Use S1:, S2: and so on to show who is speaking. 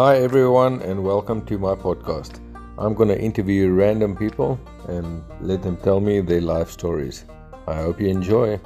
S1: Hi, everyone, and welcome to my podcast. I'm going to interview random people and let them tell me their life stories. I hope you enjoy.